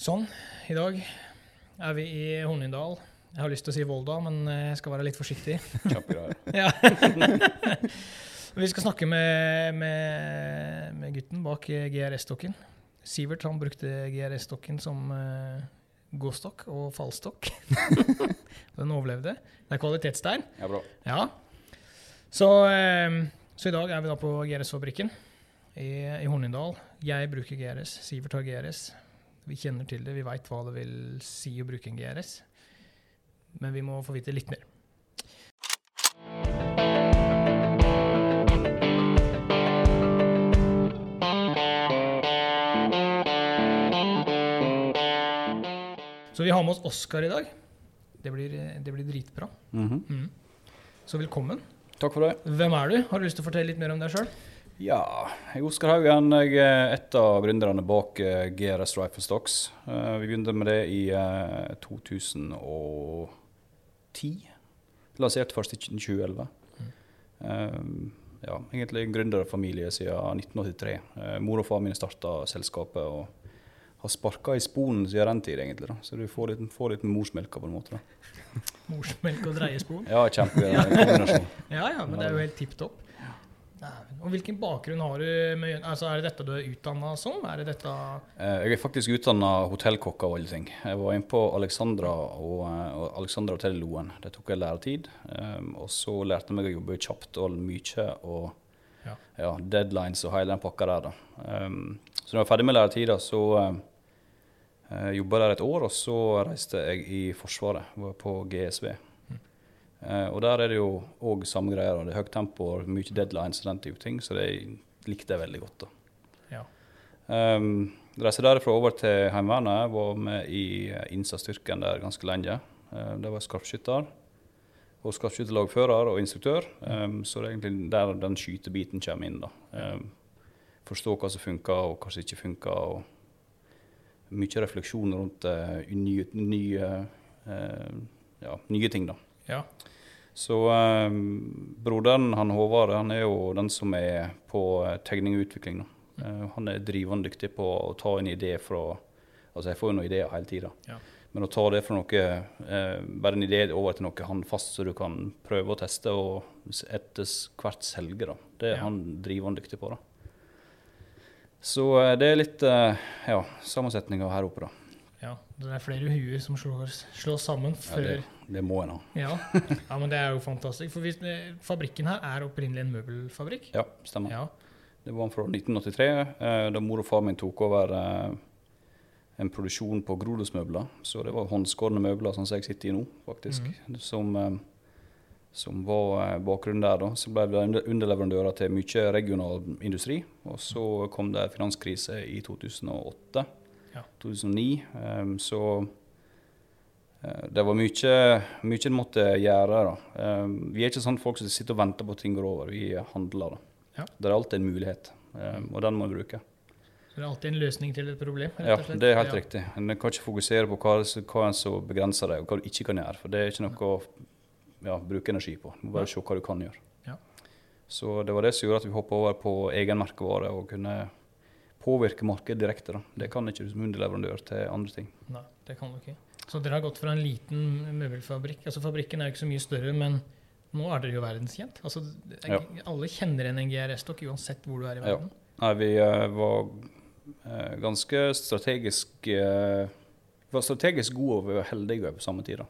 Sånn, i dag er vi i Hornindal. Jeg har lyst til å si Volda, men jeg skal være litt forsiktig. Ja. vi skal snakke med, med, med gutten bak GRS-stokken. Sivert han brukte GRS-stokken som uh, gåstokk og fallstokk. Den overlevde. Det er kvalitetstegn. Ja, bra. Ja. Så, uh, så, i dag er vi da på GRS-fabrikken i, i Hornindal. Jeg bruker GRS. Sivert har GRS. Vi kjenner til det, vi veit hva det vil si å bruke en GRS. Men vi må få vite litt mer. Så vi har med oss Oskar i dag. Det blir, det blir dritbra. Mm -hmm. mm. Så velkommen. Takk for det. Hvem er du? Har du lyst til å fortelle litt mer om deg sjøl? Ja, jeg er Oskar Haugen. Jeg er et av gründerne bak eh, GRS Rifle Stocks. Eh, vi begynte med det i 2010. Eh, Lanserte først i 2011. Mm. Ja, egentlig gründerfamilie siden 1983. Mor og far min starta selskapet. og har sparka i sponen siden den tid, egentlig. Da. Så du får litt, får litt morsmelka på en måte. da. Morsmelk og dreiespon? ja, kjempe ja, ja, men det er jo helt tipp topp. Og Hvilken bakgrunn har du? Med, altså Er det dette du er utdanna som? Er det dette eh, Jeg er faktisk utdanna hotellkokk av alle ting. Jeg var inne på Alexandra og, eh, og Alexandra Hotell Loen. Det tok jeg læretid. Um, og så lærte jeg meg å jobbe kjapt og mye. og ja. Ja, deadlines og hele den pakka der. da. Um, så da jeg var ferdig med læretida, så uh, jobba der et år, og så reiste jeg i Forsvaret. Var på GSV. Uh, og der er det jo òg samme greier. Det er høyt tempo og mye deadlines og den type ting, så det likte jeg veldig godt. da. Ja. Um, reiste derfra over til Heimevernet. Var med i innsatsstyrken der ganske lenge. Uh, der var skarpskytter. Og skarpskytterlagfører og instruktør. Um, så det er egentlig der den skytebiten kommer inn. da. Um, forstå hva som funker og hva som ikke funker. og Mye refleksjon rundt uh, nye, nye, ja, nye ting. da. Ja. Så um, broderen han Håvard han er jo den som er på uh, tegning og utvikling. Uh, han er drivende dyktig på å ta en idé fra Altså, jeg får jo noen ideer hele tida. Ja. Men å ta det fra noe eh, bare en idé over til noe håndfast så du kan prøve å teste og etter hvert selge, da. det er ja. han drivende dyktig på. da. Så det er litt ja, sammensetninga her oppe, da. Ja, det er flere huer som slår, slår sammen før ja, det, det, må en ha. Ja. ja, men det er jo fantastisk. For hvis, fabrikken her er opprinnelig en møbelfabrikk? Ja, stemmer. Ja. Det var fra 1983, eh, da mor og far min tok over eh, en produksjon på Grodosmøbler. Så det var håndskårne møbler, sånn som jeg sitter i nå, faktisk. Mm. Som, eh, som, var bakgrunnen der. da. Så ble det underleverandører til mye regional industri. Og så kom det finanskrise i 2008. Ja. 2009. Um, så det var mye, mye en måtte gjøre. da. Um, vi er ikke sånn folk som sitter og venter på at ting går over. Vi handler. da. Ja. Det er alltid en mulighet, um, og den må vi bruke. Så det er alltid en løsning til et problem? Ja, det er helt ja. riktig. En kan ikke fokusere på hva, hva som begrenser deg, og hva du ikke kan gjøre. For det er ikke noe å ja, bruke energi på. Du må bare se hva du kan gjøre. Ja. Så det var det som gjorde at vi hoppa over på egen merkevare og kunne påvirke markedet direkte. Da. Det kan ikke du som underleverandør til andre ting. Nei, det kan du ikke. Så dere har gått fra en liten møbelfabrikk. Altså Fabrikken er jo ikke så mye større, men nå er dere jo verdenskjent. Altså, ja. Alle kjenner en GRS-stokk uansett hvor du er i verden. Ja. Nei, vi uh, var uh, ganske strategisk uh, var strategisk gode og vi var heldige på samme tid. Ja.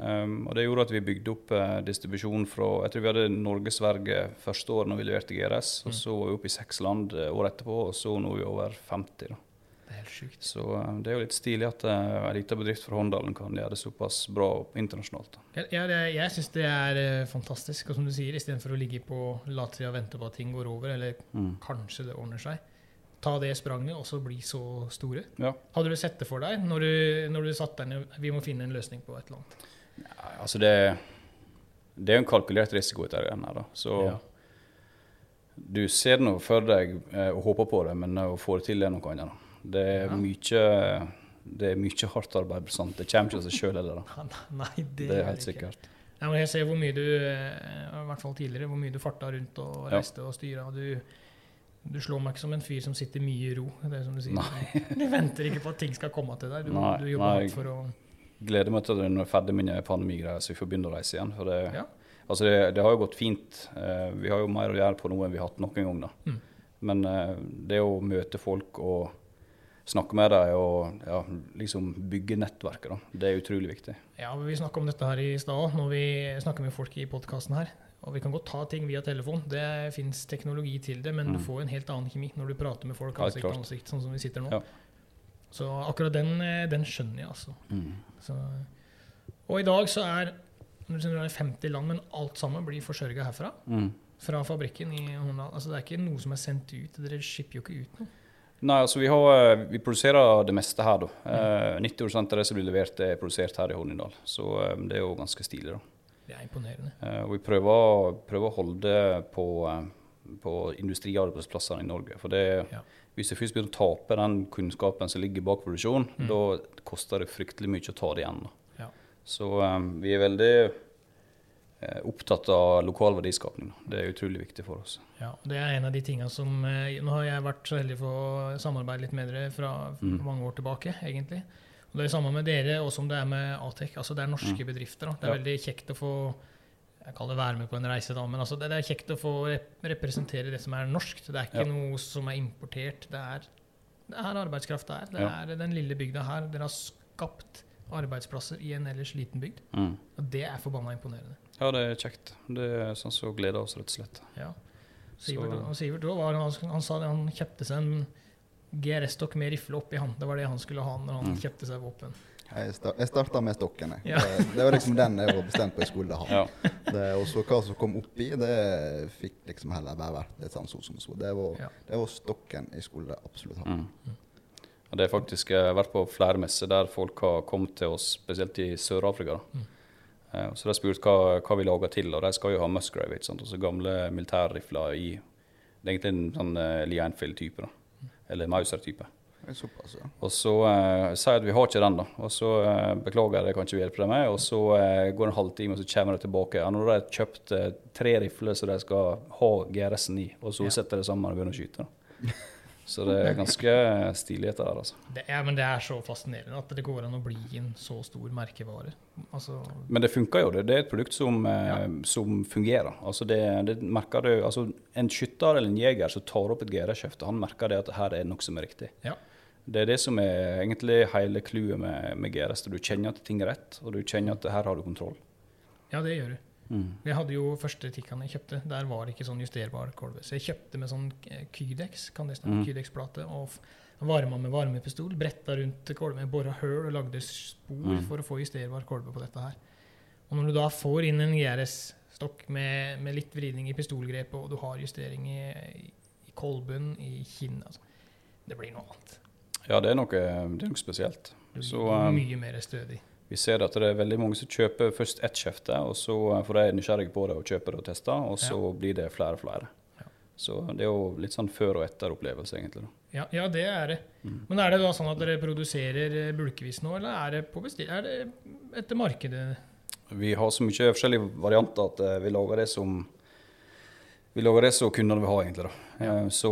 Um, og Det gjorde at vi bygde opp distribusjon fra Jeg tror vi hadde Norge-Sverige første år når vi leverte GRS. Mm. og Så var vi oppe i seks land året etterpå, og så nå er vi over 50. da. Det er helt sykt. Så um, det er jo litt stilig at uh, en liten bedrift fra Håndalen kan gjøre det såpass bra internasjonalt. Ja, jeg jeg syns det er fantastisk. Og som du sier, istedenfor å ligge på latsida og vente på at ting går over, eller mm. kanskje det ordner seg, ta det spranget og så bli så store. Ja. Hadde du sett det for deg når du, når du satt der ned Vi må finne en løsning på et eller annet. Ja, altså det, det er en kalkulert risiko i dette. Da. Så ja. du ser noe for deg uh, og håper på det, men å få det til er noe annet. Da. Det er ja. mye det er mye hardt arbeid. Sant? Det kommer ikke av seg sjøl heller. Nei, det, det, er helt sikkert. Ja, men jeg ser hvor mye du, eh, i hvert fall tidligere, hvor mye du farta rundt og reiste ja. og styra. Du, Du slår meg ikke som en fyr som sitter mye i ro. Det er som Du sier. Nei. Du venter ikke på at ting skal komme til deg. Du, Nei, du jobber nei. for å Gleder meg til at når jeg er ferdig med pandemigreier, så vi får begynne å reise igjen. For det, Ja. altså det, det har jo gått fint. Eh, vi har jo mer å gjøre på nå enn vi har hatt noen gang. da. Mm. Men eh, det å møte folk og snakke med dem og ja, liksom bygge nettverket, da, det er utrolig viktig. Ja, Vi snakka om dette her i stad, når vi snakker med folk i podkasten her. Og vi kan godt ta ting via telefon. Det fins teknologi til det, men du Mm. får en helt annen kemi når du prater med folk ansikt til ansikt, sånn som vi sitter nå. Ja. Så akkurat den, eh, den skjønner jeg, altså. Mm. Så, og i dag så er det er 50 land, men alt sammen blir forsørga herfra. Mm. Fra fabrikken i Horndal. Altså, det er ikke noe som er sendt ut. Dere shipper jo ikke ut noe. Nei, altså vi, har, eh, vi produserer det meste her, da. Mm. 90 av det som blir levert, er produsert her i Hornindal. Så eh, det er jo ganske stilig, da. Det er imponerende. Vi prøver, prøver å holde på, på industriarbeidsplassene i Norge. For det, Ja. hvis du først begynner å tape den kunnskapen som ligger bak produksjon, Mm. da koster det fryktelig mye å ta det igjen. Ja. Så um, vi er veldig eh, opptatt av lokal verdiskapning. Det er utrolig viktig for oss. Ja, det er en av de tingene som eh, Nå har jeg vært så heldig for å samarbeide litt med dere fra Mm. mange år tilbake, egentlig. Og det er det samme med dere og som det er med Atec. Altså, det er norske Mm. bedrifter. Da. Det er Ja. veldig kjekt å få jeg kaller det være med på en reise, da, men altså, det, det er kjekt å få rep representere det som er norsk. Det er ikke Ja. noe som er importert. Det er, det er arbeidskraft det er. Det Ja. er den lille bygda her. Dere har skapt arbeidsplasser i en ellers liten bygd. Mm. Og det er forbanna imponerende. Ja, det er kjekt. Det er sånn som gleder oss, rett og slett. Ja. Sivert, Så- Sivert var, han, han sa det, han kjøpte seg en GRS-stokk med rifle oppi han. Det var det han skulle ha når han Mm. kjøpte seg våpen. Jeg, sta starta med stokken. Jeg. Ja. Det, det var liksom den jeg var bestemt på jeg skulle ha. Ja. Det, og så hva som kom oppi, det fikk liksom heller bare vært litt sånn som så. Det var, Ja. det var stokken jeg skulle absolutt ha. Mm. Det er faktisk jeg har vært på flere messer der folk har kommet til oss, spesielt i Sør-Afrika. Mm. Eh, Så de har spurt hva, hva vi lager til, og de skal jo ha Musgrave, ikke sant? altså gamle militærrifler i Det er egentlig en sånn uh, Lee Anfield-type. Eller Mauser-type. Er Såpass, ja. Og så uh, sier jeg at vi har ikke den, da. Og så eh, beklager jeg, det kan ikke vi hjelpe deg med. Og så eh, går det en halvtime, og så kommer de tilbake. Ja, nå har de kjøpt eh, tre rifler som de skal ha GRS-en i, og så Ja. setter de sammen og begynner å skyte. da. Så det er ganske stilig dette der, altså. Det, ja, men det er så fascinerende at det går an å bli en så stor merkevare. Altså, Men det funker jo. Det, det er et produkt som, eh, Ja. som fungerer. Altså det, det merker du, altså En skytter eller en jeger som tar opp et GR-skjefte, han merker det at her er noe som er riktig. Ja. Det er det som er egentlig hele clouet med, med GRS. Du kjenner at ting er rett, og du kjenner at her har du kontroll. ja, det gjør du. Mm. Jeg hadde jo første Tikkan jeg kjøpte. Der var det ikke sånn justerbar kolbe. Så jeg kjøpte med sånn Kydex, kan det stemme? Mhm. Kydex-plate. Og varma med varmepistol. Bretta rundt kolben, bora høl og lagde spor mm. for å få justerbar kolbe på dette her. Og når du da får inn en GRS-stokk med, med litt vridning i pistolgrepet, og du har justering i, i, i kolben, i kinn altså, Det blir noe annet. Ja, det er noe, det er noe spesielt. Så, um, mye mer stødig. Vi ser at det er veldig mange som kjøper først ett skjefte, og så eh, får de nysgjerrige på det og kjøper det og tester, og så blir det flere og flere. Ja. Så det er jo litt sånn før- og etter-opplevelse, egentlig. Ja, ja, det er det. Mm. Men er det da sånn at dere produserer eh, bulkevis nå, eller er det, er det etter markedet? Vi har så mye forskjellige varianter at eh, vi lager det som vi lager det som kundene vil ha, egentlig. da. Ja. Så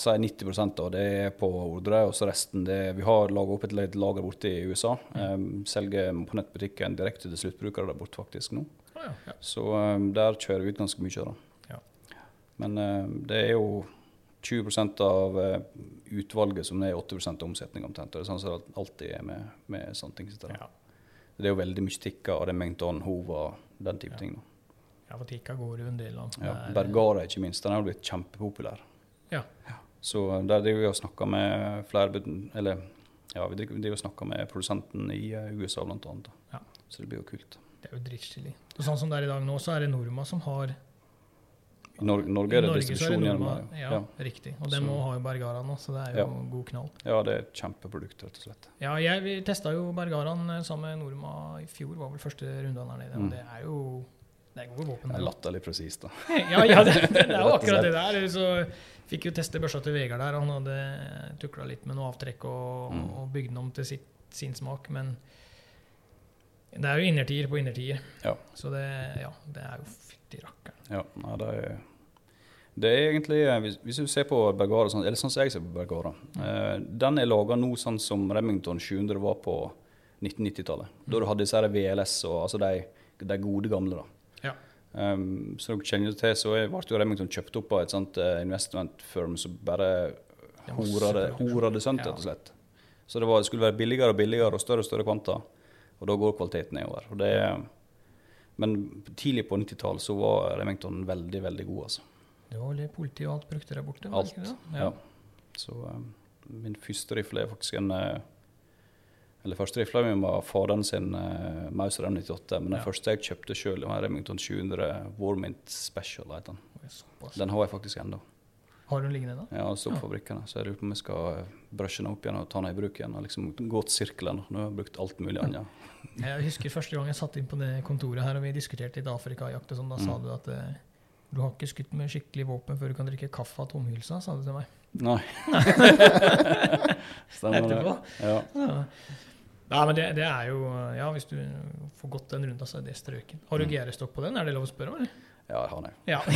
sier er 90 av det er på ordre, og så resten det Vi har laga opp et lager borte i USA. Mm. Selger på nettbutikken direkte til sluttbrukere der borte faktisk nå. Ja, ja. Så eh, der kjører vi ut ganske mye. da. Ja. Men eh, det er jo 20% av eh, utvalget som er 80 av omsetninga omtrent. og Det er sånn som det alltid er med, med sånne ting. som det. Ja. Det er jo veldig mye tikker, og det er Mengton, Hova, den type ting. da. Ja, for Tikka går jo en del av. Ja, er- Bergara ikke minst, den jo blitt kjempepopulær. Ja. Så der driver vi og snakker med flere Eller ja, vi driver og snakker med produsenten i eh, USA blant annet. Ja. Så det blir jo kult. Det er jo dritstilig. Og sånn som det er i dag nå, så er det Norma som har I Nor Norge er det Norge distribusjon gjennom det. Ja, Ja. riktig. Og den må ha jo Bergara nå, så det er jo Ja. god knall. ja, det er et kjempeprodukt, rett og slett. Ja, jeg vi testa jo Bergaraen eh, sammen med Norma i fjor, var vel første runde der nede. Og Mm. det er jo det er gode våpen. Det er latterlig presist, da. Ja, ja det, det er jo akkurat det der. Så fikk jo teste børsa til Vegard der. Han hadde tukla litt med noe avtrekk og, Mm. og bygd den om til sitt, sin smak, men det er jo innertier på innertier. Ja. Så det, ja, det er jo fytti rakkeren. Ja, nei, det er Det er egentlig, eh, Hvis, hvis du ser på Bergara, sånn, eller sånn som jeg ser på Bergara eh, Den er laga nå sånn som Remington 700 var på 1990-tallet. Da du hadde disse VLS og altså de, de gode gamle. da. Um, så dere kjenner til, så ble jo Remington kjøpt opp av et sånt eh, investment firm som bare hora det, hora det sønt, rett og slett. Så det, var, det skulle være billigere og billigere og større og større kvanta, og da går kvaliteten nedover. Og det, men tidlig på 90-tallet så var Remington veldig, veldig god, altså. Det var vel politiet og alt brukte der borte? Alt. ja. Ja. Så um, min første rifle er faktisk en eh, Eller første rifla var faren sin uh, Mauser M98, men den Ja. første jeg kjøpte sjøl, var Remington 700 Warmint Special. den. Den har jeg faktisk ennå. Har du den liggende da? Ja, har stått på fabrikkene, så jeg lurer på om jeg skal eh, brushe den opp igjen og ta den i bruk igjen. og liksom til sirkelen. Nå har jeg brukt alt mulig annet. Jeg husker første gang jeg satt inn på det kontoret her, og vi diskuterte litt Afrikajakt og sånn, da sa Mm. du at uh, du har ikke skutt med skikkelig våpen før du kan drikke kaffe av tomhylsa, sa du til meg. Nei. Stemmer det. Ja. Ja. Nei, men det, det er jo Ja, hvis du får gått den runda, så er det strøken. Har du Mm. GR-stokk på den? Er det lov å spørre om? eller? ja, jeg har den. Ja.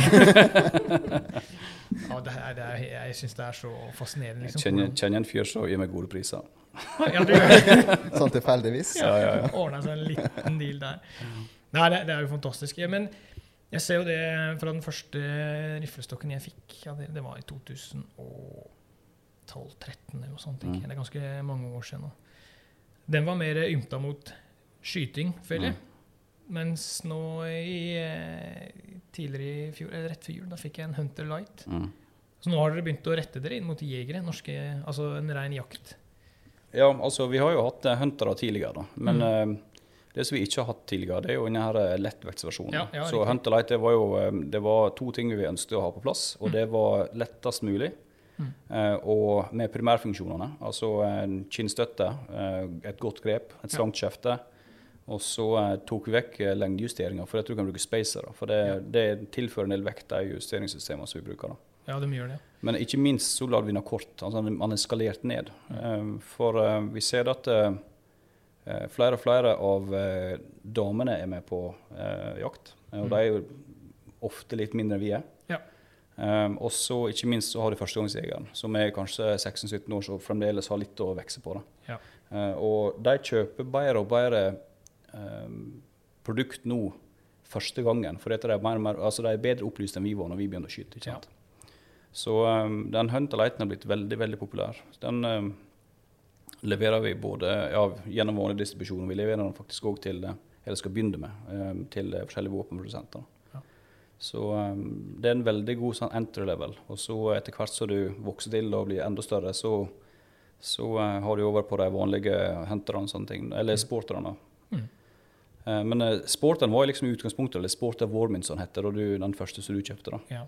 ja det er, det er, jeg syns det er så fascinerende. Jeg Liksom, kjenner, kjenner en fyr som gir meg gode priser. ja, du. Sånn tilfeldigvis. Ja, ja, ja. Ordna seg en liten deal der. Nei, det, det er jo fantastisk. Ja, Men jeg ser jo det fra den første riflestokken jeg fikk. Det var i 2012-13 eller noe sånt. Mm. Det er ganske mange år siden nå. Den var mer ymta mot skyting, føler jeg. Mm. Mens nå i eh, tidligere i fjor, eller rett før jul, da fikk jeg en Hunter Light. Mm. Så nå har dere begynt å rette dere inn mot jegere, norske, altså en ren jakt. Ja, altså vi har jo hatt eh, huntere tidligere, da. Men Mm. uh, det som vi ikke har hatt tidligere, det er jo denne lettvektsversjonen. Ja, ja, så. Hunter Light det var jo det var to ting vi ønsket å ha på plass. Og Mm. det var lettest mulig. Mm. eh, og med primærfunksjonene. Altså kinnstøtte, eh, et godt grep, et slankt kjefte. Og så eh, tok vi vekk eh, lengdejusteringer, for jeg tror du kan bruke spacer. For det, Ja. det tilfører en del vekt, i justeringssystemene som vi bruker. da. Ja, de gjør det. Men ikke minst så lar vi den kort. altså Man er skalert ned. Mm. Eh, For eh, vi ser at eh, eh, flere og flere av eh, damene er med på eh, jakt. Eh, Og Mm. de er jo ofte litt mindre enn vi er. Um, og så ikke minst så har du førstegangsjegeren, som er kanskje 16-17 år, så fremdeles har litt å vokse på. Ja. Uh, og de kjøper bedre og bedre um, produkt nå første gangen, for det er, mer, mer, altså de er bedre opplyst enn vi var når vi begynte å skyte. ikke Ja. Så um, den Hunter Lighten har blitt veldig veldig populær. Den leverer vi både ja, gjennom vanlig distribusjon, og vi leverer den faktisk òg til eller skal begynne med, til eh, forskjellige våpenprodusenter. Så um, det er en veldig god sånn entry level. Og så etter hvert som du vokser til og blir enda større, så, så uh, har du over på de vanlige hunterne og sånne ting, eller sporterne. Mm. Uh, men uh, sporten var liksom utgangspunktet, eller Sporter Warmin som heter, og du, den første som du kjøpte. da. Ja.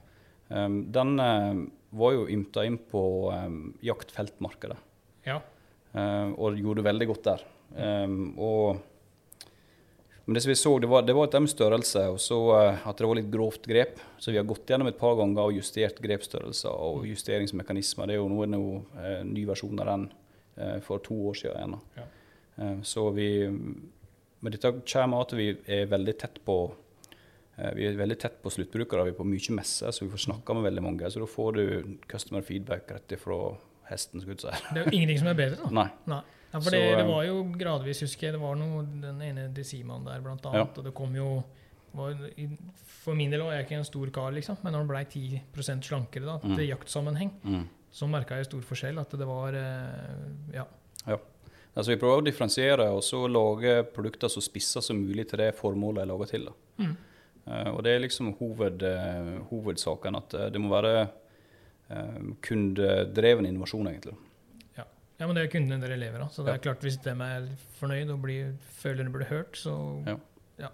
Um, den eh, var jo ymta inn på um, jaktfeltmarkedet, ja. og gjorde veldig godt der. Um, og, men det som vi så, det var, det var et M-størrelse, og så eh, at det var litt grovt grep. Så vi har gått gjennom et par ganger og justert grepsstørrelser og justeringsmekanismer. Det er jo nå en eh, ny versjon av den eh, for to år siden. Ja. Så vi Men dette kommer av at vi er veldig tett på Vi er veldig tett på sluttbrukere, vi er på mye messer, så vi får snakka med veldig mange. Så da får du customer feedback rett ifra hesten. Skal jeg si. Det er jo ingenting som er bedre, da. Nei. Nei. Ja, for Så, det, det eh, var jo gradvis, husker jeg, det var noe, den ene Decimaen der blant annet, Ja. og det kom jo var, For min del var jeg ikke en stor kar, liksom, men når han blei 10 slankere da, Mm. til jaktsammenheng, Mm. så merka jeg stor forskjell. At det var Ja. Ja. Altså, vi prøver å differensiere og så lage produkter så spissa som mulig til det formålet jeg lager til. Mm. Uh, og det er liksom hoved, uh, hovedsaken, at eh, det må være uh, kundedreven innovasjon, egentlig. Ja, men det er kundene dere lever av. Så det er klart hvis de er fornøyd og blir, føler de blir hørt, så Ja. ja.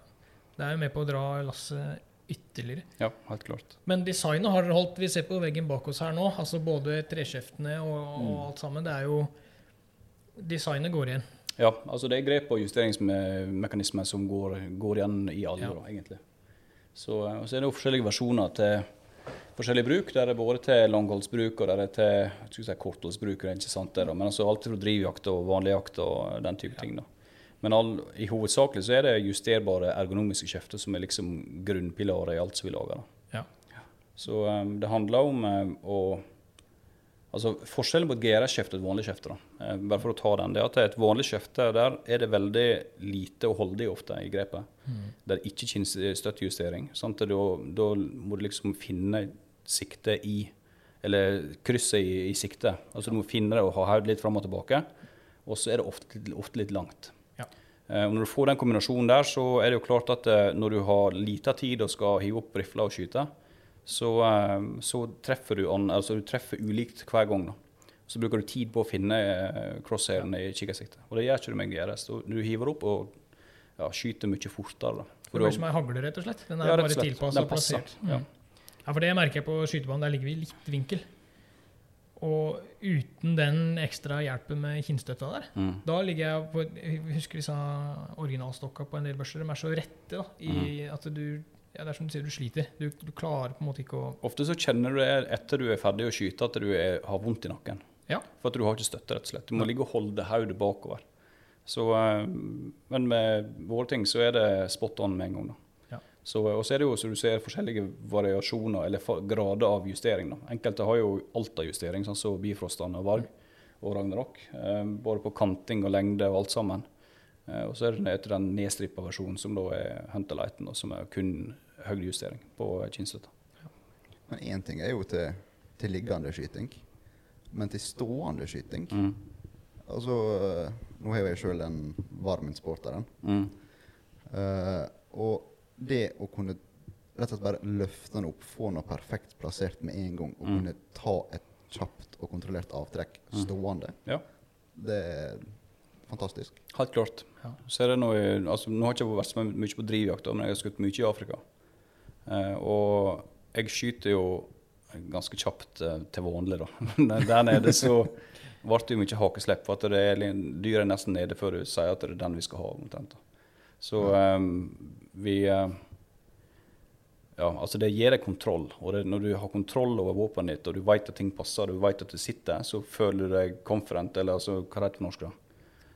Det er jo med på å dra lasset ytterligere. Ja, helt klart. Men designet har dere holdt Vi ser på veggen bak oss her nå. altså Både treskjeftene og, og Mm. alt sammen. Det er jo Designet går igjen. Ja, altså det er grep og justeringsmekanismer som går, går igjen i alle, Ja. da, egentlig. Så, eh, og så er det jo forskjellige versjoner til forskjellig bruk. Der er både til langholdsbruk og der er til si kortholdsbruk. Ikke sant Men altså alt fra drivjakt og vanlig jakt og den type Ja. ting. da. Men all, i hovedsakelig så er det justerbare ergonomiske kjefter som er liksom grunnpilaret i alt som vi lager. da. Ja. Så um, det handler om um, å Altså Forskjellen på et GRS-skjefte og et vanlig skjefte, da, eh, bare for å ta den, det er at et vanlig skjefte der er det veldig lite å holde i ofte i grepet. Det er ikke støttjustering. Da, da må du liksom finne sikte i Eller krysset i, i sikte. Altså Du må finne det og ha hodet litt fram og tilbake. Og så er det ofte, ofte litt langt. Ja. Eh, og når du får den kombinasjonen der, så er det jo klart at eh, når du har lita tid og skal hive opp rifla og skyte, så, eh, så treffer du an, altså du treffer ulikt hver gang. da. Så bruker du tid på å finne eh, crosshairen i kikkersiktet. Og det gjør ikke du med GRS. Du hiver opp og ja, skyter mye fortere. da. Det blir som ei hagle, rett og slett. Den er Ja, bare tilpassa og plassert. Mm. ja, for det merker jeg på skytebanen. Der ligger vi i litt vinkel. Og uten den ekstra hjelpen med kinnstøtta der, Mm. da ligger jeg på Jeg husker disse originalstokka på en del børser. De er så rette da, i Mm. at du ja, Det er som du sier, du sliter. Du, du klarer på en måte ikke å Ofte så kjenner du det etter du er ferdig å skyte, at du er, har vondt i nakken. Ja. For at du har ikke støtte, rett og slett. Du må ligge og holde hodet bakover. Så, eh, men med våre ting så er det spot on med en gang. da. Så, og så er det jo, som du ser, forskjellige variasjoner, eller grader av justering. da. Enkelte har jo av justering, sånn som Bifrostene og Varg og Ragnarok. Eh, både på kanting og lengde og alt sammen. Eh, og så er det etter den nedstrippa versjonen, som da er Hunterlighten, som er kun høydejustering på kinnstøtta. Men én ting er jo til, til liggende skyting, men til stående skyting Mm. Altså, eh, nå har jeg sjøl en Varmin-sporteren. Mm. Eh, og det å kunne rett og slett bare løfte den opp, få den perfekt plassert med en gang, og Mm. kunne ta et kjapt og kontrollert avtrekk stående, Ja. det er fantastisk. Helt klart. Ja. Så er det noe, altså, nå har jeg ikke vært så mye på drivjakt, men jeg har skutt mye i Afrika. Eh, og jeg skyter jo ganske kjapt eh, til vanlig, da. Der nede så ble det jo mye hakeslepp, for at det er, dyret er nesten nede før du sier at det er den vi skal ha. omtrent. da. Så eh, vi eh, Ja, altså det gir deg kontroll. Og det, når du har kontroll over våpenet ditt, og du vet at ting passer, og du vet at det sitter, så føler du deg confident, eller altså, hva heter det på norsk? da?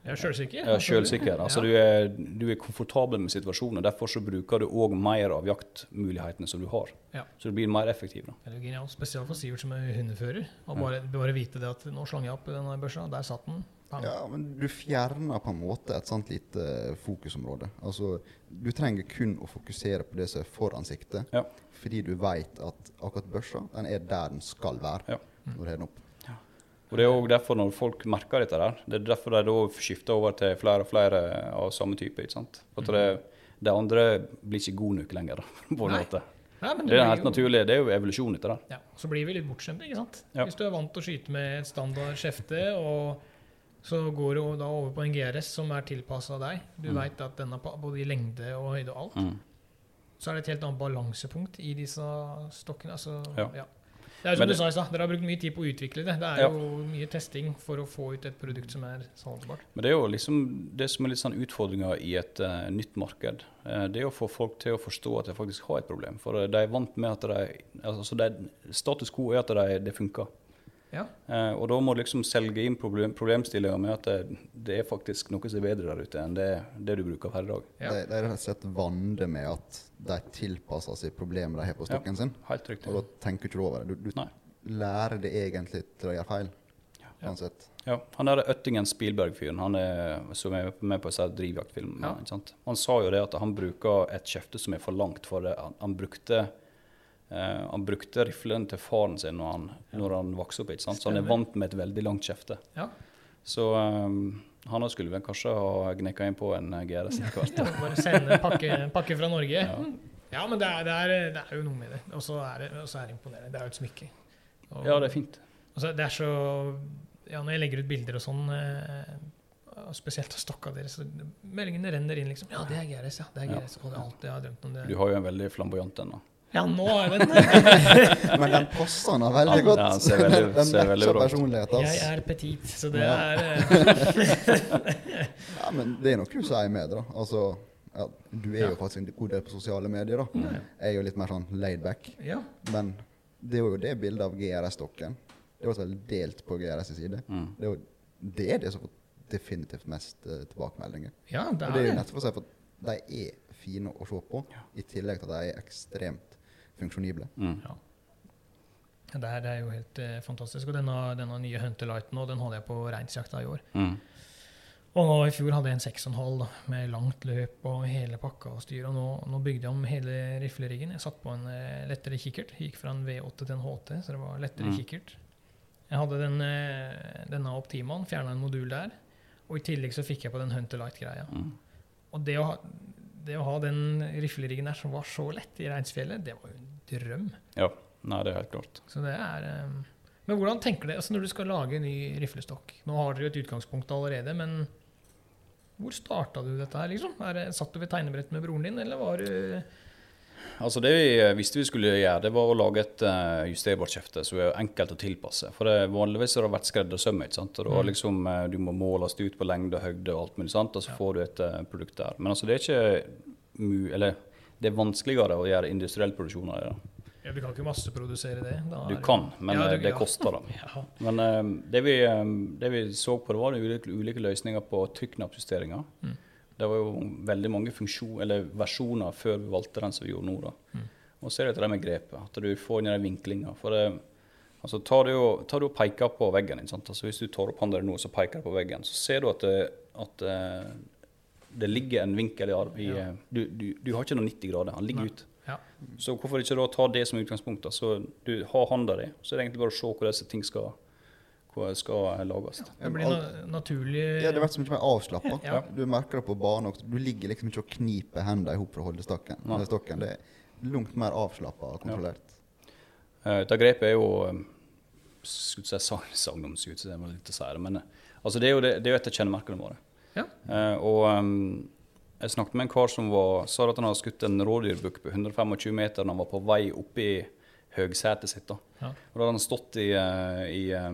Er sjølsikker. Ja, Sjølsikker. Altså, du, er, du er komfortabel med situasjonen. og Derfor så bruker du òg mer av jaktmulighetene som du har. Ja. Så du blir mer effektiv. da. Det er genialt, Spesielt for Sivert som er hundefører. Og bare, bare vite det at nå slang jeg opp denne børsa, der satt den. Ja, men du fjerner på en måte et sånt lite eh, fokusområde. Altså, du trenger kun å fokusere på det som er foran siktet, Ja. fordi du vet at akkurat børsa den er der den skal være Ja. når du har den opp. Og Det er òg derfor når folk merker dette der, det er derfor de da skifter over til flere og flere av samme type. ikke sant? For at det, det andre blir ikke god nok lenger. da, på en Nei. måte. Nei, det, Det er helt jo- naturlig. Det er jo evolusjon dette der. Ja, Så blir vi litt bortskjemte, ikke sant? Ja. Hvis du er vant til å skyte med et standard skjefte, og så går du da over på en GRS som er tilpassa deg. Du Mm. vet at den er både i lengde og høyde og alt. Mm. Så er det et helt annet balansepunkt i disse stokkene. Altså, Ja. ja. Det er som Men du sa i stad, dere har brukt mye tid på å utvikle det. Det er Ja. jo mye testing for å få ut et produkt som er salgbart. Men det er jo liksom det som er litt sånn utfordringa i et uh, nytt marked. Uh, det er å få folk til å forstå at de faktisk har et problem. For eh, de er vant med at de, altså de, Status quo er at de, det funker. Ja. Eh, og da må du liksom selge inn problem, problemstillinga med at det, det er faktisk noe som er bedre der ute enn det, det du bruker per dag. Ja. De, de er rett og slett vande med at de tilpasser seg problemet de har på stokken sin. Helt riktig. Og da tenker du ikke over det. Du, du lærer det egentlig til å gjøre feil. Ja. Uansett. Ja, han der Øttingen Spielberg-fyren han er, som er med på disse drivjaktfilmene, Ja. han sa jo det at han bruker et kjefte som er for langt. for det. Han, han brukte eh, han brukte riflen til faren sin når han, når han vokste opp. Så han er vant med et veldig langt kjefte. Ja. Så um, han skulle vel kanskje ha gnekka inn på en eh, GRS etter hvert. Ja, bare sende en pakke, pakke fra Norge. Ja. Ja, men det er, det, er, det er jo noe med det. Og så er det, er det imponerende. Det er jo et smykke. Og, Ja, det er fint. så det er så Ja, når jeg legger ut bilder og sånn, spesielt av stokka deres, meldingene renner inn liksom Ja, det er GRS, ja. Det er Ja. GRS. Og det er alt jeg har drømt om det. Du har jo en veldig flamboyant en. da. Ja, nå er den Men den passer han veldig Ja, godt. den ser veldig- den ser veldig bra ut. personligheten Jeg er petit, så det Ja. er eh, Ja, men det er noe du sier med det, da. Altså, ja, du er Ja. jo faktisk en god del på sosiale medier, da. Ja. Jeg er jo litt mer sånn laid back. Ja. Men det er jo det bildet av GRS-stokken. Det var veldig delt på GRS' side. Mm. Det er jo det, er det som får definitivt mest uh, tilbakemeldinger. ja, det Og det er er jo nettopp for å si at de er fine å se på, i tillegg til at de er ekstremt funksjonible. Mm. Ja. Det er, det er jo helt eh, fantastisk. Og denne, denne nye Hunter Lighten den hadde jeg på reinsjakta i år. Mm. Og nå i fjor hadde jeg en 6,5 med langt løp og hele pakka og styr. Og nå, nå bygde jeg om hele rifleriggen. Jeg satt på en eh, lettere kikkert. Gikk fra en V8 til en HT, så det var lettere Mm. kikkert. Jeg hadde den, eh, denne Optimaen, fjerna en modul der. Og i tillegg så fikk jeg på den Hunter Light-greia. Mm. Og det å, ha, det å ha den rifleriggen der som var så lett i Reinsfjellet, det var jo en drøm. Ja. Nei, det er helt klart. Så det er eh, Men hvordan tenker du altså når du skal lage en ny riflestokk? Nå har dere jo et utgangspunkt allerede, men hvor starta du dette her, liksom? Er satt du ved tegnebrett med broren din, eller var du Altså Det vi eh, visste vi skulle gjøre, det var å lage et uh, justerbart kjefte som er enkelt å tilpasse. For det, vanligvis har det vært skreddersøm. Mm. liksom, eh, Du må måles ut på lengde og høyde og alt mulig, sant? og så får du et uh, produkt der. Men altså det er ikke eller det er vanskeligere å gjøre industriell produksjon av det. ja, Du kan ikke masseprodusere det? Du kan, men Ja, eh, du- det koster. da. Ja. Men eh, det, vi, eh, det vi så på, det var ulike, ulike løsninger på trykknappjusteringer. Mm. Det var jo veldig mange versjoner før vi valgte den som vi gjorde nå. da. Mm. Og så er det det med grepet, at du får inn den vinklinga. For det, altså, tar du, og- tar du og peker på veggen, din, sant? Altså, hvis du tar opp hånda di nå så peker på veggen, så ser du at det, at eh, det ligger en vinkel i arv. Ja. eh, du, du, du har ikke noe 90 grader, han ligger ute. Ja. Så hvorfor ikke da ta det som utgangspunkt? Så du har hånda di, så er det egentlig bare å se hvor disse ting skal, skal lages. Det blir na naturlig Ja, det blir så mye mer avslappa. Ja. Du merker det på banen også. Du ligger liksom ikke og kniper hendene i hop for å holde stokken. Ja. Stokken. Det er langt mer avslappa og kontrollert. Uh, dette grepet er jo um, skulle si sagnomsut, så det var litt å si det, men eh, altså, det er jo, det, det er jo et av kjennemerkene våre. Ja. Uh, og um, jeg snakket med en kar som var, sa at han hadde skutt en rådyrbukk på 125 meter når han var på vei opp i høgsetet sitt. da. Ja. Og da hadde han stått i, uh, i eh,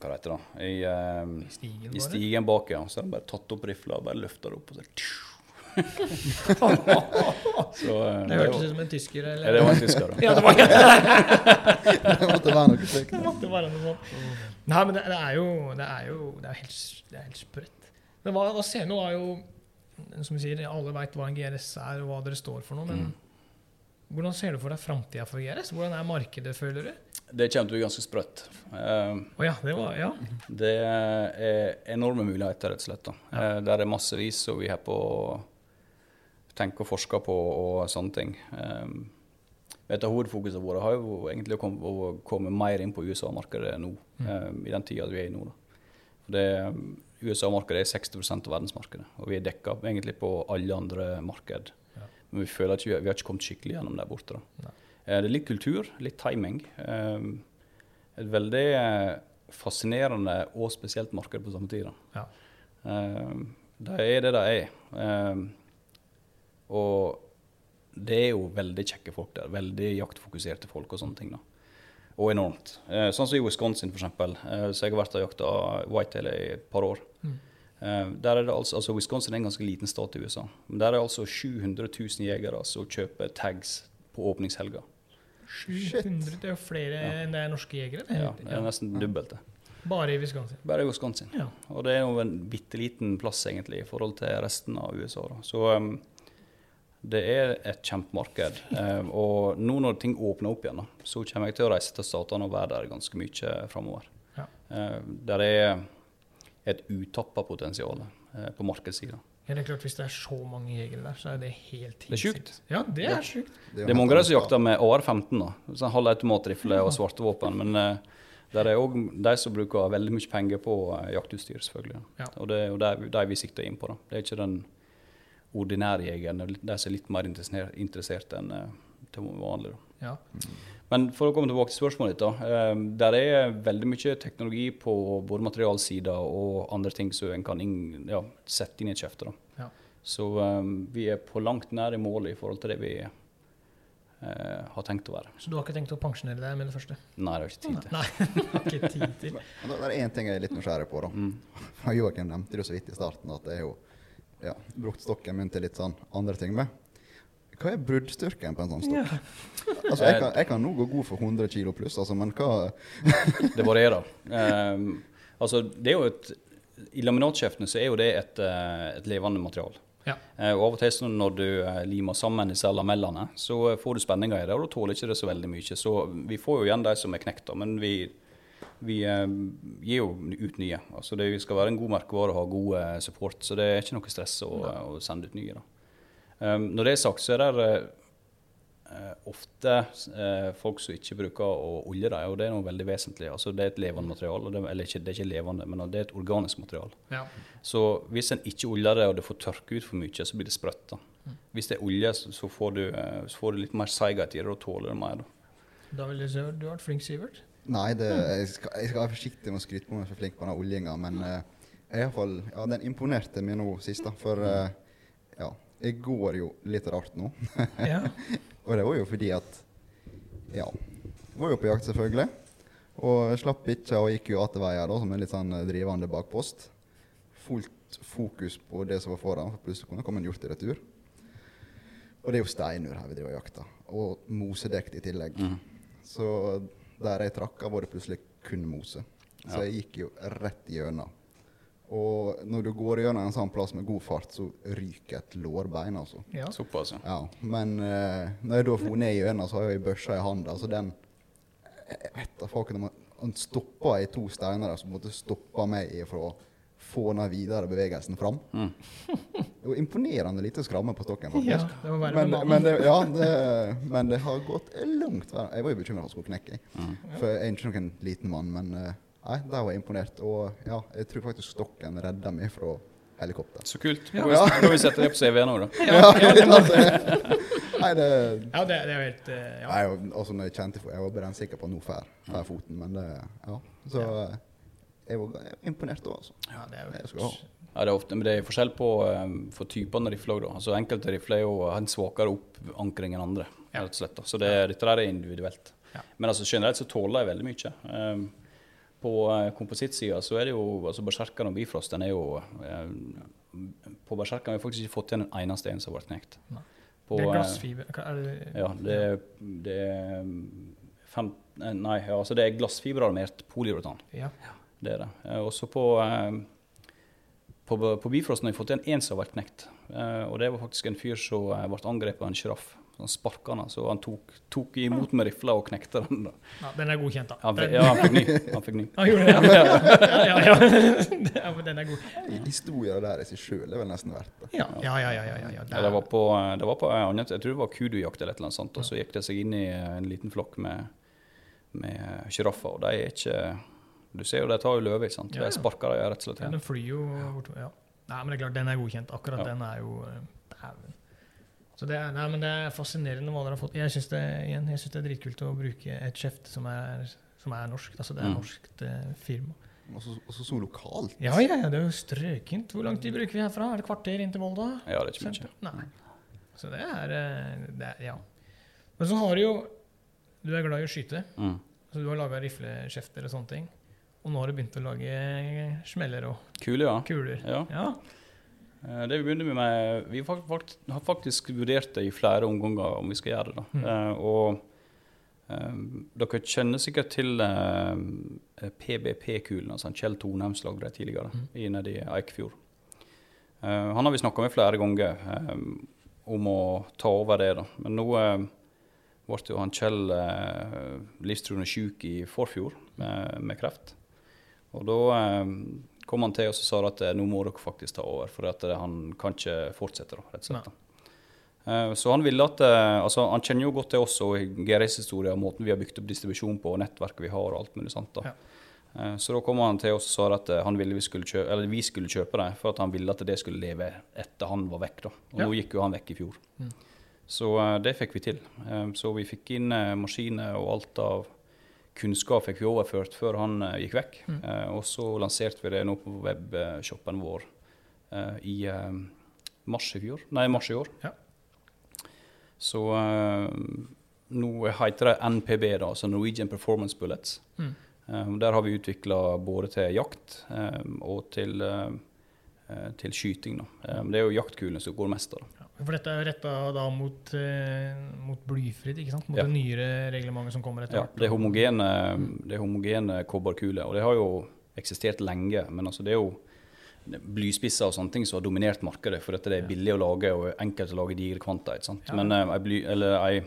hva det heter det, i, eh, stigen, i stigen bak, ja. Så har de bare tatt opp rifla og bare løfta det opp. og så, så eh, Det hørtes var- ut som en tysker, Ja, det var en tysker. da. Ja, det var det måtte være noe slikt. Det måtte være noe sånt. Nei, men det, det er jo Det er jo det er helt, det er helt sprøtt. Men hva, hva ser nå er jo Som du sier, alle veit hva en GRS er, og hva dere står for noe, men hvordan ser du for deg framtida for GRS? Hvordan er markedet, føler du? Det kommer til å bli ganske sprøtt. Uh, oh ja, det var Ja. Det er enorme muligheter, rett og slett. da. Uh, Der er massevis som vi har på å tenke og forske på og sånne ting. Um, et av hovedfokusene våre har jo egentlig å komme, å komme mer inn på USA-markedet nå, eh, i den tida vi er i nå. det, USA-markedet er 60% av verdensmarkedet, og vi er dekka egentlig på alle andre marked. Men vi føler ikke vi har ikke kommet skikkelig gjennom der borte. da. Eh, Det er litt kultur, litt timing. Um, et veldig eh, fascinerende og spesielt marked på samme tid. Ja. Det er det det er. Og det er jo veldig kjekke folk der. Veldig jaktfokuserte folk og sånne ting. da. Og enormt. Eh, sånn som i Wisconsin, eksempel. Eh, så jeg har vært og jakta whitetail i et par år. Mm. Eh, der er det altså, altså Wisconsin er en ganske liten stat i USA. Men der er altså 700 000 jegere som kjøper tags på åpningshelga. 700 Det er jo flere Ja. enn det er norske jegere. Det. Ja, det er nesten dobbelt det. Bare i Wisconsin. Bare i Wisconsin. Ja. Og det er jo en bitte liten plass egentlig i forhold til resten av USA. Da. Så um, det er et kjempemarked. Um, og nå når ting åpner opp igjen, da, så kommer jeg til å reise til statene og være der ganske mye framover. Ja. Uh, der er et utappa potensial uh, på markedssida. Ja, det er klart Hvis det er så mange jegere der, så er det helt Det er sjukt. Ja, det er sjukt. jo Det er mange av dem som jakter med AR-15, da. Sånn halvautomatrifle og svarte våpen. Men uh, der er òg de som bruker veldig mye penger på uh, jaktutstyr, selvfølgelig. Ja. Og det er jo de, de vi sikter inn på. da. Det er ikke den ordinære jegeren, er de som er litt mer interessert, interessert enn uh, til vanlig. da. Ja. Men for å komme tilbake til spørsmålet ditt. da. Um, der er veldig mye teknologi på både materialsida og andre ting som en kan inn, ja, sette inn i et kjefte. Ja. Så um, vi er på langt nær i mål i forhold til det vi uh, har tenkt å være. Så du har ikke tenkt å pensjonere deg med det første? Nei, det har ikke tid til. Nei, har ikke tid til. Men Det er én ting jeg er litt nysgjerrig på. da. Mm. Joakim nevnte det så vidt i starten at jeg har ja, brukt stokken min til litt sånn andre ting med. Hva er bruddstyrken på en sånn stokk? Altså, jeg, kan, jeg kan nå gå god for 100 kilo pluss, altså, men hva Det varierer. Um, altså, det er jo et, I laminatskjeftene så er jo det et, eh, et levende material. Ja. Uh, og av og til så når du uh, limer sammen disse lamellene, så uh, får du spenninger i det, og da tåler ikke det så veldig mye. Så vi får jo igjen de som er knekt, da, men vi, vi eh, gir jo ut nye. Altså Det skal være en god merkevare og ha god eh, support, så det er ikke noe stress å, å sende ut nye. da. Um, når det er sagt, så er det eh, ofte eh, folk som ikke bruker å olje dem, og det er noe veldig vesentlig. Altså Det er et levende materiale, det, eller ikke, det er ikke levende, men det er et organisk materiale. Ja. Så hvis en ikke oljer det, og det får tørke ut for mye, så blir det sprøtt. da. Hvis det er olje, så, får du, eh, så får du litt mer seighet i det, og tåler det mer. da. Da vil jeg si at du har vært flink, Sivert. Nei, det, jeg, skal, jeg skal være forsiktig med å skryte på meg for flink på den oljinga, men uh, jeg i hvert fall, ja, den imponerte meg nå sist. da, For ja, jeg går jo litt rart nå. Ja. Og det var jo fordi at Ja. Jeg var jo på jakt, selvfølgelig. Og jeg slapp ikke og gikk jo atteveier, da, som en litt sånn eh, drivende bakpost. Fullt fokus på det som var foran, for plutselig kunne det komme en hjort i retur. Og det er jo steinur her vi driver og jakter. Og mosedekt i tillegg. Så der jeg trakk, var det plutselig kun mose. Så Ja. jeg gikk jo rett gjennom. Og når du går gjennom en sånn plass med god fart, så ryker et lårbein, altså. ja. Såpass, ja. Ja, men uh, når jeg da for ned gjennom, så har jeg børsa i handa, så den Jeg vet da faken han- stoppa i to steiner der som måtte stoppe meg i for å få den videre bevegelsen fram. Mm. Det var imponerende lite skramme på stokken, ja. Det må være Men, med men, det, ja, det, men det har gått langt verre. Jeg var jo bekymra for at han skulle knekke. jeg. Mm. For jeg er ikke noen liten mann, men eh, nei, der var jeg imponert. Og ja, jeg tror faktisk stokken redda meg fra helikopter. Så kult. Ja. Da ja. vi- sette det på CV-en òg, da. Ja, ja, Nei, det ja, det, det er jo helt eh, ja. Nei, altså når jeg kjente for, Jeg var brennsikker sikker på at nå får får foten, men det Ja. Så eh, jeg var jeg var imponert òg, altså. ja, det er jo. Ja, det er ofte, men det er forskjell på um, for typene rifler da. Altså, enkelte rifler er jo har en svakere oppankring enn andre, Ja. rett og slett. Da. Så det, dette der er individuelt. Ja. Men altså, generelt så tåler jeg veldig mye. Um, på uh, komposittsida så er det jo altså Berserkeren og Bifrost den er jo eh, På Berserkeren har vi faktisk ikke fått igjen en eneste en som har vært knekt. På, Det er glassfiber hva er det? Ja, det, det er fem, Nei, ja, altså det er glassfiberarmert polyuretan. Ja. Det er det. Eh, Også på, eh, på, på Bifrosten har vi fått en en som har vært knekt. Eh, og det var faktisk en fyr som eh, ble angrepet av en sjiraff. Han sparka han, så han tok, tok imot med rifla og knekte den. da. ja, den er godkjent, da. Han, ja, han fikk ny. Han fikk ny. Han gjorde det, ja. ja, ja, ja. ja men den er god. Historien der i seg sjøl er vel nesten verdt det. Ja, ja, ja. ja, ja, ja, ja. Ja, det var på, det var på jeg tror det var kudujakt eller et eller annet sånt, og så gikk det seg inn i en liten flokk med, med sjiraffer, og de er ikke Du ser jo, de tar jo løve, ikke sant. De sparker de rett og slett Ja, den flyr jo bortover. Ja. Nei, men det er klart, den er godkjent. Akkurat Ja. den er jo eh, Dæven. Så det er, nei, men det er fascinerende hva dere har fått. Jeg syns det, igjen, jeg synes det er dritkult å bruke et kjeft som er, som er norsk. Altså det er Mm. norskt eh, firma. Og så, så så lokalt. Ja, ja, ja, det er jo strøkent. Hvor lang tid bruker vi herfra? Er det kvarter inn til Volda? Ja, det er ikke mye. Nei. Så det er, eh, det er Ja. Men så har du jo Du er glad i å skyte. Mm. Så du har laga rifleskjefter og sånne ting. Og nå har du begynt å lage smeller og Kul, ja. kuler. Ja. Ja. Eh, Det Vi begynner med, med Vi har faktisk vurdert det i flere omganger om vi skal gjøre det. Mm. Eh, og eh, dere kjenner sikkert til eh, PBP-kulen, altså Kjell Tonheim lagde det tidligere Mm. i nede i Eikfjord. Eh, han har vi snakka med flere ganger eh, om å ta over det. da. Men nå eh, ble jo han Kjell livstruende syk i forfjor med, med kreft. Og da kom han til oss og sa at eh, nå må dere faktisk ta over, for at eh, han kan ikke fortsette. da, rett og slett. Eh, Så han ville at, altså han kjenner jo godt til oss og GRS historie og måten vi har bygd opp distribusjon på, og nettverket vi har og alt mulig sant da. Ja. Så da kom han til oss og sa at han ville vi skulle kjøpe, eller vi skulle kjøpe det, for at han ville at det skulle leve etter han var vekk. da. Og Ja. nå gikk jo han vekk i fjor. Mm. Så det fikk vi til. Så vi fikk inn maskiner og alt av kunnskap fikk vi overført før han eh, gikk vekk. Mm. Eh, og så lanserte vi det nå på webshoppen vår eh, i mars i fjor. Nei, mars i år. Ja. Så nå heter det NPB, da, altså Norwegian Performance Bullets. Mm. Der har vi utvikla både til jakt og til, til skyting. Da. Det er jo jaktkulene som går mest av. Ja, For dette er jo retta da mot, eh, mot blyfritt, ikke sant? Mot Ja. det nyere reglementet som kommer etter Ja, hvert. det er homogene, det er homogene kobberkuler, og det har jo eksistert lenge. Men altså det er jo blyspisser og sånne ting som har dominert markedet, for dette det er billig å lage og enkelt å lage digre kvanta. ikke sant? Ja. Men eh, ei bly, eller ei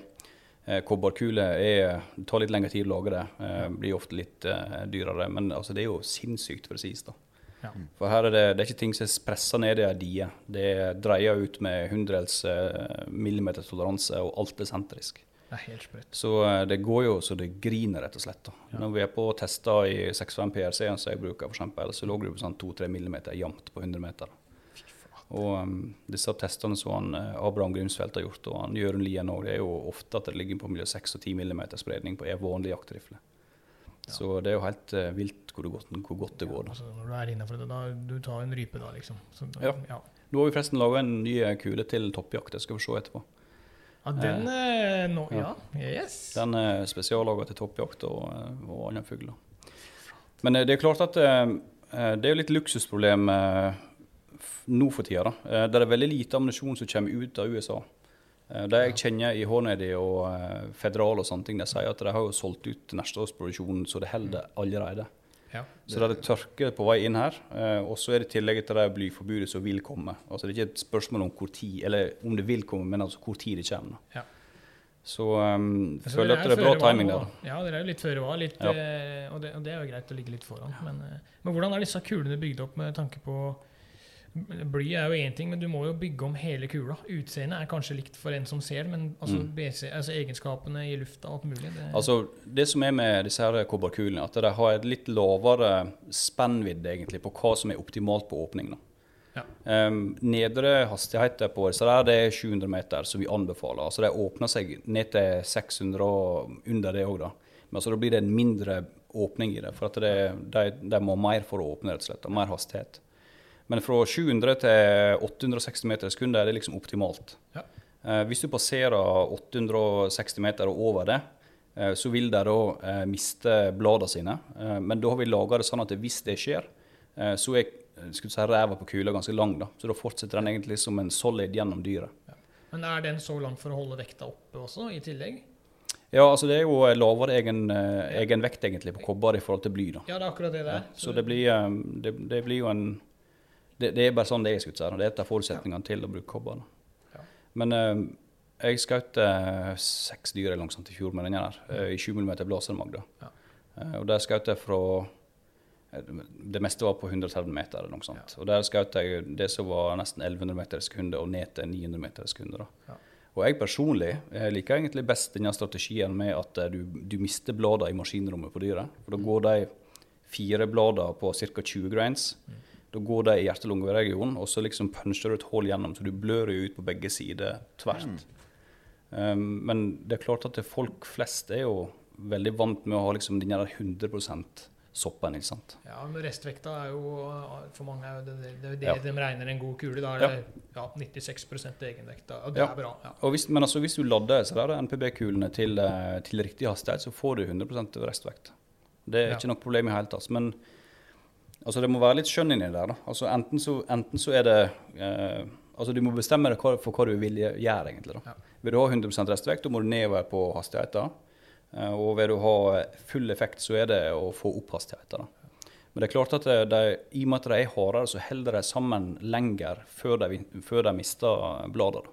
eh, kobberkule er, det tar litt lengre tid å lage det. eh, blir ofte litt eh, dyrere. Men altså, det er jo sinnssykt presist. da. Ja. For her er det, det er ikke ting som er pressa ned i ei die. Det dreier ut med hundredels eh, millimeter toleranse, og alt er sentrisk. Det er helt sprøtt. Så eh, det går jo så det griner, rett og slett. da. Når vi er på tester i 65 PRC-en som jeg bruker, for eksempel, så lå det på sånn 2-3 millimeter jevnt på 100 meter. Og um, disse testene som han, eh, Abraham Grimsfeldt har gjort, og han Jørund Lien òg, det er jo ofte at det ligger på mellom 6 og 10 millimeter spredning på en vanlig jaktrifle. Så det er jo helt uh, vilt hvor, det godt, hvor godt det går. da. Altså, når du er innenfor det, da, du tar en rype da, liksom. Så, Ja. ja. Nå har vi forresten laga en ny eh, kule til toppjakt, det skal vi se etterpå. Ja, den eh, nå, ja. Ja. Yes. Den er spesiallaga til toppjakt og, eh, og andre fugler. Men eh, det er klart at eh, eh, det er jo litt luksusproblem eh, nå for tida. da. Eh, Det er veldig lite ammunisjon som kommer ut av USA. Eh, De jeg kjenner i Hornady og eh, Federal og sånne ting, de sier at de har jo solgt ut neste års produksjon så det holder allerede. Ja. Så det er tørke på vei inn her. eh, Og så er det i tillegg til det blyforbudet som vil komme. Altså Det er ikke et spørsmål om hvor tid, eller om det vil komme, men altså hvor tid det kommer. Ja. Så um, altså, føler at det er bra timing der. Ja, dere er jo litt føre var, litt, Ja. og, det, og det er jo greit å ligge litt foran. Men, men hvordan er disse kulene bygd opp med tanke på Bly er jo én ting, men du må jo bygge om hele kula. Utseendet er kanskje likt for en som ser det, men altså, Mm. BC, altså egenskapene i lufta og alt mulig det, Altså, det som er med disse her kobberkulene, at de har et litt lavere spennvidde egentlig på hva som er optimalt på åpning. Ja. Um, nedre hastigheter på disse der, det er 700 meter, som vi anbefaler. Altså De åpner seg ned til 600 og under det òg, da. Men altså, da blir det en mindre åpning i det, for at det, de, de må mer for å åpne, rett og slett. og Mer hastighet. Men fra 700 til 860 meter i sekundet er det liksom optimalt. Ja. Eh, hvis du passerer 860 meter og over det, eh, så vil de da eh, miste bladene sine. Men da har vi laga det sånn at hvis det skjer, så er skulle si, ræva på kula ganske lang. da. Så da fortsetter den egentlig som en solid gjennom dyret. Men er den så lang for å holde vekta oppe også, i tillegg? Ja, altså det er jo lavere egen, egen vekt egentlig på kobber i forhold til bly. da. Ja, det er akkurat det det Ja, er. så det blir, det, det blir jo en det, det er bare sånn det er. i si. Det er et av forutsetningene til å bruke kobber. Ja. Men eh, jeg skjøt eh, seks dyr sånt i fjor med denne her, eh, i 7 mm blasermag. Ja. Eh, og der skjøt jeg fra eh, Det meste var på 130 meter eller noe sånt. Og der skjøt jeg det som var nesten 1100 meter i sekundet, og ned til 900 meter i sekundet. Ja. Og jeg personlig jeg liker egentlig best denne strategien med at eh, du, du mister bladene i maskinrommet på dyret. For da går de fire blader på ca. 20 grains. Da går de i hjerte-lunge-regionen, og så liksom puncher du et hull gjennom, så du blør jo ut på begge sider tvert. Um, men det er klart at det folk flest er jo veldig vant med å ha liksom den der 100% soppen, ikke sant. Ja, men restvekta er jo For mange er jo det det, det, det Ja. de regner en god kule. Da er det ja, 96 egenvekt. Og det Ja. er bra. ja. Og hvis, men altså, hvis du lader så der NPB-kulene til, eh, til riktig hastighet, så får du 100% restvekt. Det er Ja. ikke noe problem i hele tatt. Men altså, det må være litt skjønn inni der. da. Altså, enten, så, enten så er det eh, Altså, du må bestemme deg for hva du vil gjøre, egentlig. da. Ja. Vil du ha 100 restvekt, da må du nedover på hastigheten. Eh, og vil du ha full effekt, så er det å få opp hastigheten. da. Men det er klart at de, de, i og med at de er hardere, så holder de sammen lenger før de, før de mister bladet da.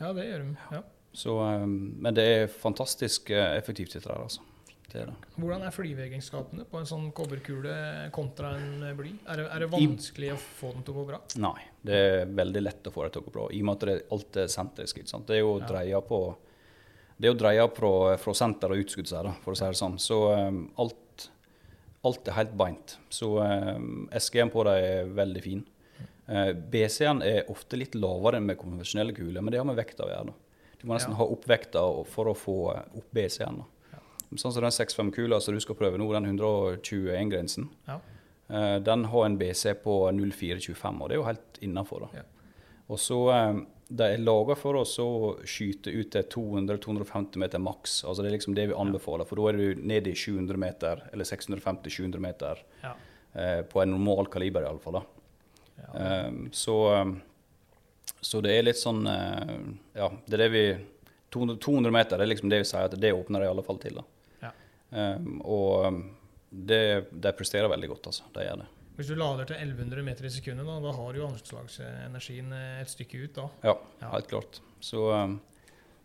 ja, det gjør de. Ja. Så, um, men det er fantastisk eh, effektivt, dette her, altså. Det er det. Hvordan er flyveegenskapene på en sånn kobberkule kontra en eh, bly? Er det, er det vanskelig å få den til å gå bra? Nei, det er veldig lett å få det til å gå bra. I og med at det, alt er sentrisk. Det er jo Ja. dreia på det er jo dreia fra, fra senter og utskudd, for å si det sånn. Så um, alt, alt er helt beint. Så um, SG-en på dem er veldig fin. Uh, BC-en er ofte litt lavere enn med konvensjonelle kuler, men det har med vekta å gjøre. Du må nesten Ja. ha opp vekta for å få opp BC-en. Sånn som den 6-5-kula som du skal prøve nå, den 121-grensen. Ja. Eh, den har en BC på 0425, og det er jo helt innafor. Ja. Og så eh, De er laga for oss å skyte ut til 200-250 meter maks. Altså Det er liksom det vi anbefaler, for da er du ned i 700 meter, eller 650-700 meter Ja. eh, på en normal kaliber, iallfall. Ja. Eh, så, eh, så det er litt sånn eh, Ja, det er det vi 200, 200 meter det er liksom det vi sier at det åpner det i alle fall til. da. Ja. Eh, og det, de presterer veldig godt, altså. De gjør det. Hvis du lader til 1100 meter i sekundet, da, da har du jo anslagsenergien eh, et stykke ut da. Ja, Ja. helt klart. Så, um,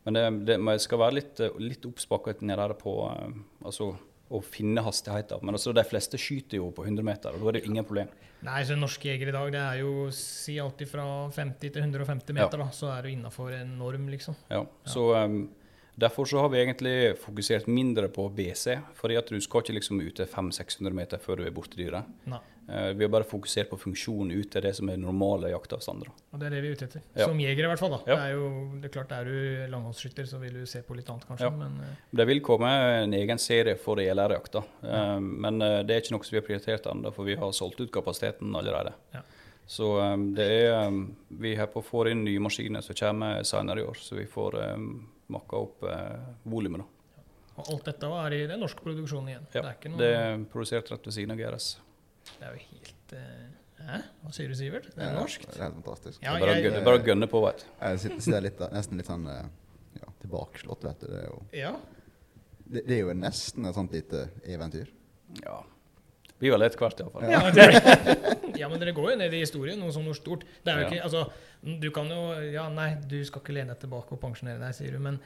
men det, det man skal være litt, uh, litt oppspakket nede på um, altså, å finne hastigheter. Men altså, de fleste skyter jo på 100 meter, og da er det jo ingen problem. Nei, så norske jegere i dag, det er jo si alltid fra 50 til 150 meter, da, så er du innafor en norm, liksom. Ja, så um, Derfor så har vi egentlig fokusert mindre på BC, fordi at du skal ikke liksom ut til 500-600 meter før du er borti dyret. Nei. Eh, vi har bare fokusert på funksjonen ut til det som er normale jaktavstander. Og det er det vi er ute etter. Ja. Som jeger, i hvert fall. da. Ja. Det er jo det er klart, er du langholdsskytter, så vil du se på litt annet, kanskje. Ja. Men uh... Det vil komme en egen serie for ELR-jakta, uh, men uh, det er ikke noe som vi har prioritert ennå, for vi har solgt ut kapasiteten allerede. Ja. Så um, det er um, Vi er på å få inn nye maskiner som kommer senere i år, så vi får um, makka opp eh, volumet. og alt dette er i den norske produksjonen igjen. Ja, det er ikke noe Det er produsert rett ved siden av GRS. Det er jo helt eh, Hæ? Hva sier du, Sivert? Det er Ja, norskt? Det er helt fantastisk. Ja, det er bare, å jeg- gø- bare gønne på, vet du. Jeg sitter, sitter litt, nesten litt sånn eh, ja, tilbakeslått, vet du. Det er jo, Ja. det, det er jo nesten et sånt lite eventyr. Ja. Blir vel etter hvert, iallfall. Ja, men det, ja, men dere går jo ned i historien, noe sånt noe stort. Det er jo ikke, altså, Du kan jo Ja, nei, du skal ikke lene deg tilbake og pensjonere deg, sier du, men,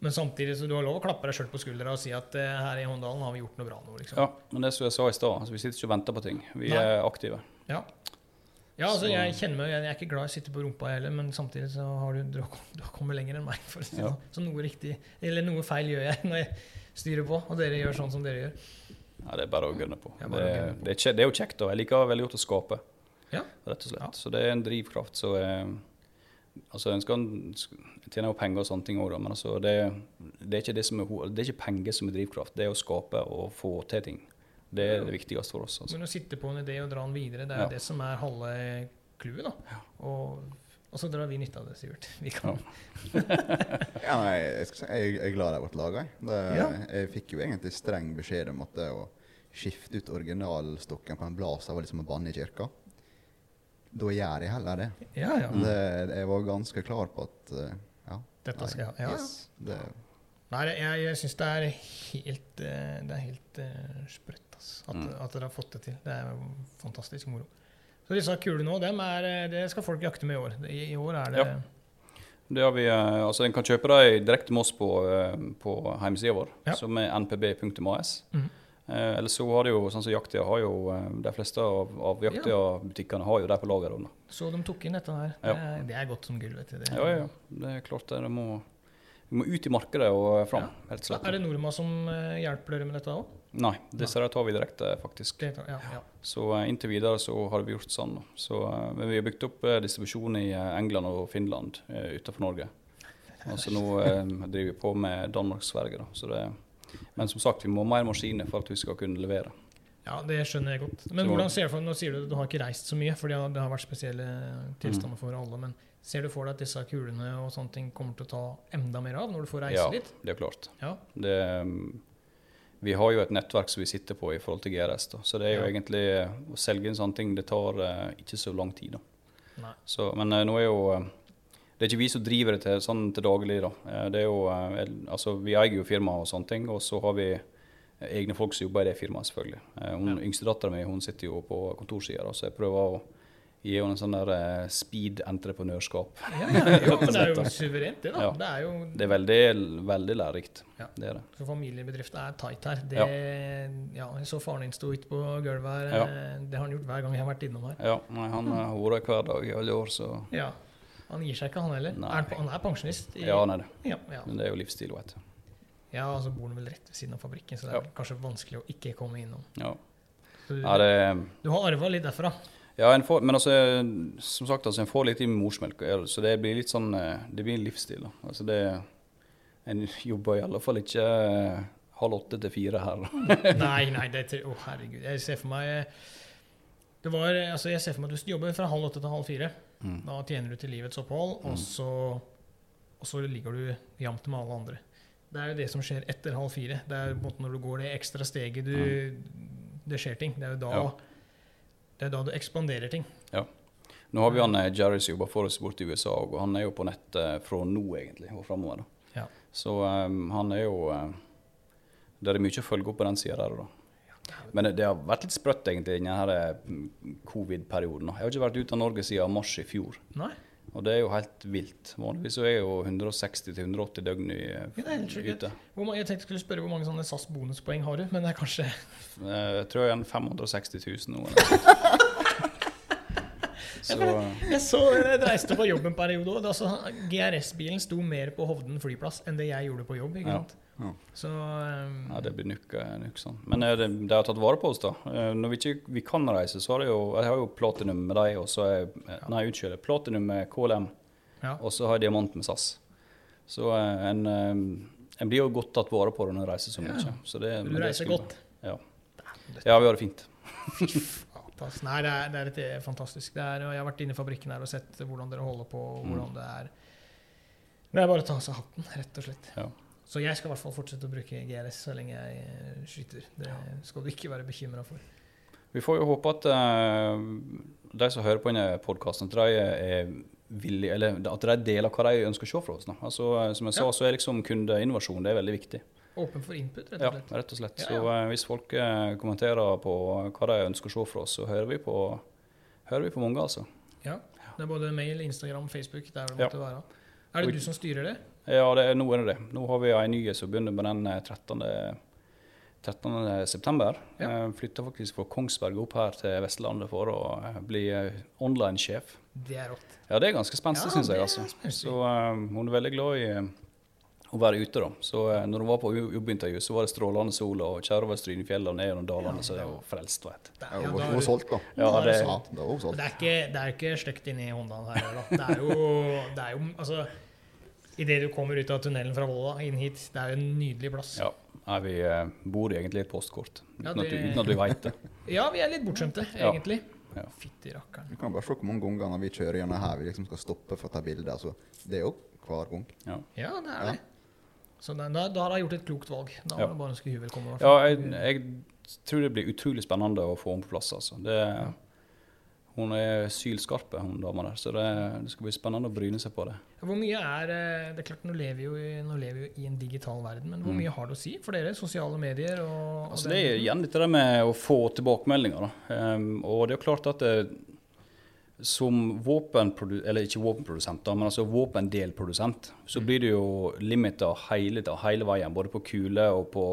men samtidig så du har lov å klappe deg sjøl på skuldra og si at eh, her i Håndalen har vi gjort noe bra nå, liksom. Ja, men det som jeg sa i stad, altså, vi sitter ikke og venter på ting. Vi Nei. er aktive. Ja. Ja, altså jeg kjenner meg, jeg er ikke glad i å sitte på rumpa heller, men samtidig så har du, du, har, kom- kommet lenger enn meg. For å si Ja. sånn. Så noe riktig, eller noe feil gjør jeg når jeg styrer på, og dere gjør sånn som dere gjør. Ja, det er bare å gønne på. Det, det, er, det er jo kjekt. da. Jeg liker veldig godt å skape, Ja. rett og slett. Ja. Så det er en drivkraft. Så eh, altså, en skal tjene jo penger og sånne ting òg, men altså, det, det, er ikke det, som er, det er ikke penger som er drivkraft. Det er å skape og få til ting. Det er det viktigste for oss. Altså. Men å sitte på en idé og dra den videre, det er Ja. det som er halve clouet. Og, og så drar vi nytte av det, Sivert. Vi kan. Ja, nei, jeg, skal si, jeg, jeg er glad jeg ble laga. Ja. Jeg fikk jo egentlig streng beskjed om at det å skifte ut originalstokken på en blazer var liksom å banne i kirka. Da gjør jeg heller det. Ja, ja. det jeg var ganske klar på at eh, ja. Dette skal jeg ha. Ja, ja. det, Nei, jeg, jeg syns det er helt eh, Det er helt uh, sprøtt altså, at, Mm. at dere har fått det til. Det er fantastisk moro. Så disse kulene nå, dem er, eh, det skal folk jakte med i år. I, i år er det Ja. Det har vi, eh, altså En kan kjøpe dem direkte med oss på, eh, på hjemmesida vår, Ja. som er npb.as. Mm. Eh, eller så har det jo, sånn som jakttida har jo, De fleste av, av jakttida-butikkene har jo det på lager. Så de tok inn dette her. Ja. Det, er, det er godt som gull, vet du. Det, Ja, ja. Det er klart det. må, vi må ut i markedet og fram. Ja. er det Norma som hjelper dere med dette òg? Nei, disse tar vi direkte, faktisk. Ja, ja. Så eh, inntil videre så har vi gjort sånn. Så, eh, men vi har bygd opp eh, distribusjon i England og Finland utenfor Norge. Og så nå driver vi på med Danmark og Sverige. da. Det, men som sagt, vi må mer maskiner for at vi skal kunne levere. ja, det skjønner jeg godt. Men hvordan ser du for Nå sier du at du har ikke reist så mye, for det har vært spesielle Mm. tilstander for alle. Men ser du for deg at disse kulene og sånne ting kommer til å ta enda mer av når du får reise Ja, litt? det er klart. Ja. Det, mm, vi har jo et nettverk som vi sitter på i forhold til GRS. da. Så det er jo Ja. egentlig eh, å selge inn sånne ting, det tar uh, ikke så lang tid. Så, men uh, nå er jo uh, Det er ikke vi som driver det til, sånn til daglig. da. Det er jo, altså Vi eier jo firma og sånne ting, og så har vi egne folk som jobber i det firmaet, selvfølgelig. Hun, Ja. Yngstedattera mi sitter jo på kontorsida, så jeg prøver å gi henne en sånn der eh, speed-entreprenørskap. Ja, ja, ja, men det er jo suverent, det. da. Ja. Det er jo, Det er veldig, veldig lærerikt. Ja. Det er det. så familiebedriften er tight her. Det, Ja. Jeg så faren din sto ute på gulvet her. Eh, Det har han gjort hver gang jeg har vært innom her. Ja, nei, han har mm. vært hver dag i alle år, så Ja. Han gir seg ikke, han heller. Er han, han er pensjonist. i- Ja, nei, det. ja, ja. Men det er jo livsstil, vet du. ja, og så bor han vel rett ved siden av fabrikken, så det er kanskje vanskelig å ikke komme innom. Ja. Du, Ja, det, du har arva litt derfra. Ja en får, men altså, som sagt, altså, en får litt i morsmelk, så det blir litt sånn eh, Det blir en livsstil. da. Altså, det, en jobber i alle fall ikke eh, halv åtte til fire her. Nei, nei, det er Å, herregud. Jeg ser for meg det var, altså jeg ser for meg at du jobber fra halv åtte til halv fire. Mm. Da tjener du til livets opphold, og, Mm. så, og så ligger du jevnt med alle andre. Det er jo det som skjer etter halv fire. Det er på en måte når du går det ekstra steget du, Det skjer ting. Det er jo da, Ja. Det er da du ekspanderer ting. Ja. Nå har vi han eh, Jerry som jobber for oss borte i USA, og han er jo på nett eh, fra nå egentlig og framover. Ja. Så um, han er jo eh, Det er mye å følge opp på den sida der. da. Men det- har vært litt sprøtt egentlig, denne mm, covid-perioden. Jeg har ikke vært ute av Norge siden mars i fjor. Nei? Og det er jo helt vilt. Vanligvis så er jo 160-180 døgn i, Ja, ute. Hvor mange, jeg tenkte jeg skulle spørre hvor mange sånne SAS bonuspoeng har du, men det er kanskje Eh, Jeg tror jeg er 560 000 nå. Så Jeg så jeg reiste på jobb en periode òg. Altså, GRS-bilen sto mer på Hovden flyplass enn det jeg gjorde på jobb. ikke sant? Ja. Så um, ja, det blir nok, eh, sånn. Men eh, det, de har tatt vare på oss, da. Eh, Når vi ikke vi kan reise, så har jeg jo Jeg har jo platinum med dem, og så er Nei, unnskyld. Platinum med KLM, ja. og så har jeg diamant med SAS. Så en, en blir jo godt tatt vare på når en reiser så mye. Ja. Så det, Du reiser godt. Ja. ja, vi har det fint. Nei, det er, det er et, fantastisk. Det er, og jeg har vært inne i fabrikken her og sett hvordan dere holder på. og Mm. hvordan Det er Det er bare å ta av seg hatten, rett og slett. Ja. Så jeg skal i hvert fall fortsette å bruke GRS så lenge jeg eh, skyter. Det skal du ikke være bekymra for. Vi får jo håpe at uh, de som hører på denne podkasten, at de er villige, eller at de deler hva de ønsker å se fra oss. Altså, eh, som jeg sa, Ja. så er liksom kundeinnovasjon det er veldig viktig. Åpen for input, rett og slett. rett og slett. Ja, Så ja. eh, hvis folk uh, kommenterer på hva de ønsker å se fra oss, så hører vi på, hører vi på mange, altså. Ja. Det er både mail, Instagram, Facebook. Der det Ja. måtte være. Er det du som styrer det? Ja, det, er- nå er det det. Nå har vi ei ny som begynner med den eh, 13. 13. september. Ja. Eh, Flytta faktisk fra Kongsberg opp her til Vestlandet for å eh, bli eh, online-sjef. Det er rått. Ja, det er ganske spenstig, Ja, synes jeg. er altså. Så um, hun er veldig glad i eh, å være ute, da. Så uh, når hun var på jo- jobbintervju, så var det strålende sol og kjære over Strynefjellet og ned gjennom dalene, så det er jo frelst, vet Det, Ja, ja, hun var- er var solgt, da. Ja, er det- det Ja, det var. Det er ikke, det er ikke stygt inni Hondaen her. Da. Det er jo, det er jo altså, Idet du kommer ut av tunnelen fra Volda inn hit, det er jo en nydelig plass. Ja. Nei, vi eh, bor egentlig i et postkort, uten, Ja, at, du, det- uten at du veit det. Ja, vi er litt bortskjemte, egentlig. Ja. Fytti rakkeren. Du kan bare se hvor mange ganger når vi kjører gjennom her, vi liksom skal stoppe for å ta bilde. Altså, det er jo hver gang. Ja. Ja, det er det. Så da, da, da har jeg gjort et klokt valg. Da Ja. var det bare ønske hun velkommen. Ja, jeg, jeg tror det blir utrolig spennende å få henne på plass. altså. Det, Hun er sylskarpe, hun dama der, så det, det skal bli spennende å bryne seg på det. Hvor mye er eh, Det er klart, nå lever vi jo i, lever vi jo i en digital verden, men hvor Mm. mye har det å si for dere? Sosiale medier og, og Altså, det er igjen litt det med å få tilbakemeldinger. Ehm, og det er jo klart at det, som våpenprodusent, eller ikke våpenprodusent, da, men altså våpendelprodusent, så blir det jo limita hele, hele veien. Både på kuler og på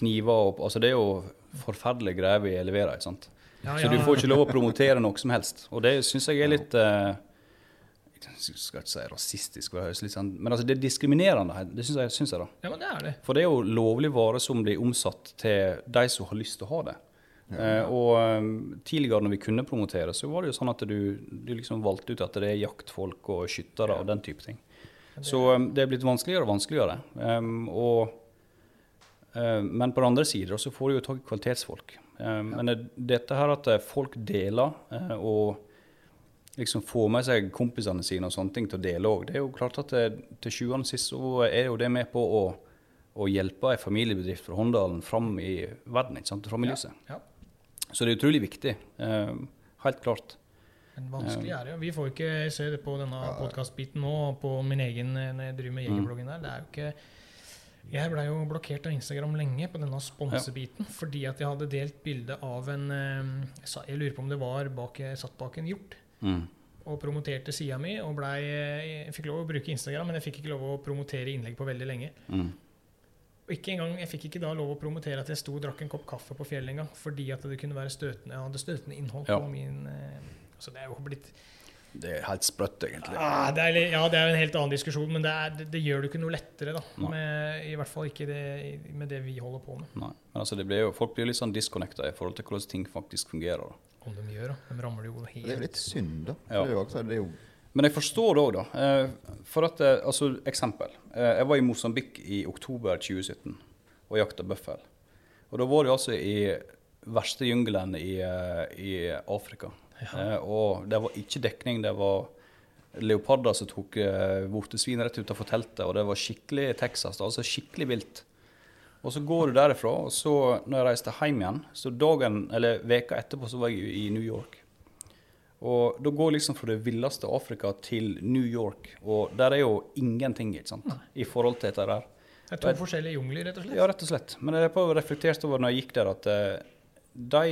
kniver. Og, altså det er jo forferdelige greier vi leverer. ikke sant? Ja, Så du får ikke lov å promotere noe som helst. Og det syns jeg er litt uh, Jeg skal ikke si rasistisk, litt sånn, men altså det er diskriminerende. Det syns jeg, synes jeg. da. Ja, men det er det. For det er jo lovlig vare som blir omsatt til de som har lyst til å ha det. Eh, og eh, tidligere når vi kunne promotere, så var det jo sånn at du, du liksom valgte ut at det er jaktfolk og skyttere og den type ting. Så um, det er blitt vanskeligere og vanskeligere. Um, og, eh, men på den andre siden så får du jo tak i kvalitetsfolk. Um, Men dette her at eh, folk deler eh, og liksom får med seg kompisene sine og sånne ting til å dele òg, det er jo klart at det, til sjuende og sist så er jo det med på å, å hjelpe en familiebedrift fra Håndalen fram i verden, ikke sant? fram i lyset. Ja. Så det er utrolig viktig. Eh, helt klart. Men vanskelig er det jo. Vi får jo ikke se det på denne podkastbiten nå, på min egen når jeg driver med Jegerbloggen der. Det er jo ikke Jeg blei jo blokkert av Instagram lenge på denne sponsebiten fordi at jeg hadde delt bilde av en eh, Jeg lurer på om det var bak, jeg satt bak en hjort Mm. og promoterte sida mi. Og ble, jeg fikk lov å bruke Instagram, men jeg fikk ikke lov å promotere innlegg på veldig lenge. Mm. Og ikke engang, Jeg fikk ikke da lov å promotere at jeg sto og drakk en kopp kaffe på fjellet engang, fordi at det kunne være støtende, jeg hadde støtende innhold Ja. på min eh, Så det er jo blitt Det er helt sprøtt, egentlig. ah, det er, Ja, det er jo en helt annen diskusjon, men det, er, det, det gjør det ikke noe lettere, da. Med, I hvert fall ikke det, med det vi holder på med. Nei. Men altså, det blir jo, folk blir litt sånn disconnecta i forhold til hvordan ting faktisk fungerer. da. Om de gjør, da. De ramler jo helt Det er jo litt synd, da. Ja. Det er jo, også, det er jo Men jeg forstår det òg, da. Eh, For at, eh, altså, Eksempel. Eh, Jeg var i Mosambik i oktober 2017 og jakta bøffel. Og da var det altså i verste jungelen i, i Afrika. Eh, Og det var ikke dekning. Det var leoparder som tok eh, vortesvin rett av teltet, og det var skikkelig Texas. Altså skikkelig vilt. Og så går du derifra, og så når jeg reiste hjem igjen, så dagen, eller veka etterpå så var jeg i New York. Og da går jeg liksom fra det villeste Afrika til New York, og der er jo ingenting, ikke sant, i forhold til dette der. Det er to forskjellige jungler, rett og slett. Ja, rett og slett. Men jeg reflekterte over når jeg gikk der, at eh, de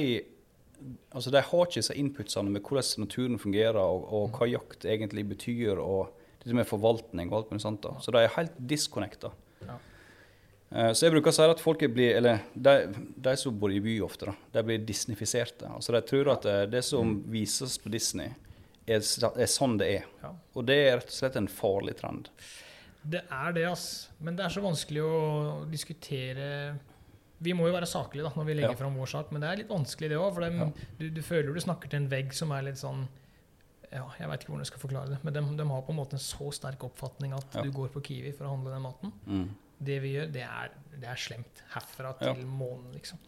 Altså, de har ikke disse inputsene med hvordan naturen fungerer, og, og hva jakt egentlig betyr, og det med forvaltning og alt mulig sånt. da. Så de er helt disconnecta. Ja. Eh, Så jeg bruker å si at folk blir, eller de, de som bor i by ofte, da, de blir disneyfiserte. Altså De tror at det, det som vises på Disney, er, er sånn det er. Ja. Og det er rett og slett en farlig trend. Det er det, ass. Men det er så vanskelig å diskutere Vi må jo være saklige da, når vi legger Ja. fram vår sak, men det er litt vanskelig, det òg. For dem, Ja. du, du føler du snakker til en vegg som er litt sånn ja, Jeg veit ikke hvordan jeg skal forklare det, men de, de har på en måte en så sterk oppfatning at Ja. du går på Kiwi for å handle den maten. Mm. Det vi gjør, det er, det er slemt. Herfra til månen, liksom.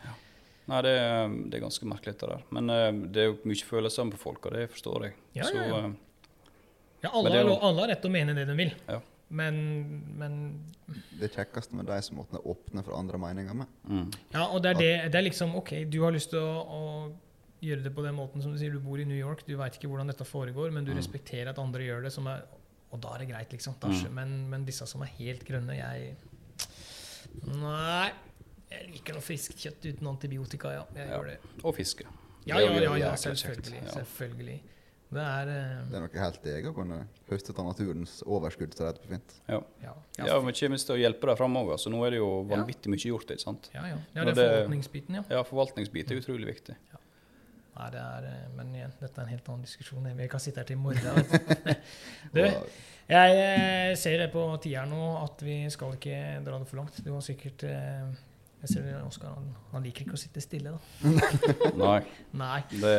Nei, det, er- det er ganske merkelig, det der. Men uh, det er jo mye følelser på folk, og det forstår jeg. Ja, Så ja, ja. eh, alle, har alle har rett til å mene det de vil. Ja. Men, men Det kjekkeste med de som måtte åpne for andre meninger med. mm. Ja, og det er, det, det er liksom OK, du har lyst til å, å gjøre det på den måten som du sier. Du bor i New York, du veit ikke hvordan dette foregår, men du Mm. respekterer at andre gjør det, som er Og da er det greit, liksom. Da, Mm. men, men disse som er helt grønne, jeg Nei. Jeg liker noe friskt kjøtt uten antibiotika, ja. Jeg Ja. gjør det. Og fiske. Ja, ja, ja, ja selvfølgelig. ja. Selvfølgelig. Det er eh, Det er noe helt eget å kunne høste av naturens overskudd, så det er fint. Ja. Ja, Ja, ja, men kommer til å hjelpe deg fram òg. Altså, nå er det jo vanvittig mye gjort. ikke sant? ja, ja. ja det er forvaltningsbiten, ja. Ja, forvaltningsbiten er utrolig viktig. Nei, det er, eh, men igjen, dette er en helt annen diskusjon. Vi kan sitte her til i morgen. vet du. Du, Jeg eh, ser det på tida nå at vi skal ikke dra det for langt. Du har sikkert Jeg ser Oskar, han, han liker ikke å sitte stille, da. Nei, Nei. det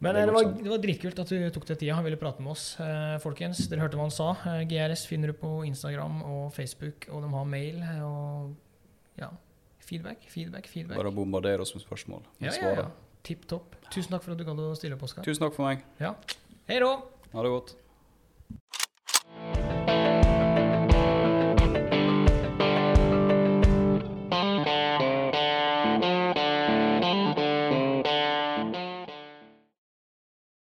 Men Det eh, var, det var dritkult at du tok deg tida og ville prate med oss. Eh, folkens, dere hørte hva han sa. Eh, GRS finner du på Instagram og Facebook, og de har mail. Og ja, feedback, feedback, feedback. bare bombardere oss med spørsmål. Ja, ja, ja. Tipp topp. Tusen takk for at du gadd å stille opp, Oskar. Tusen takk for meg. Ja. Hei da. Ha det godt.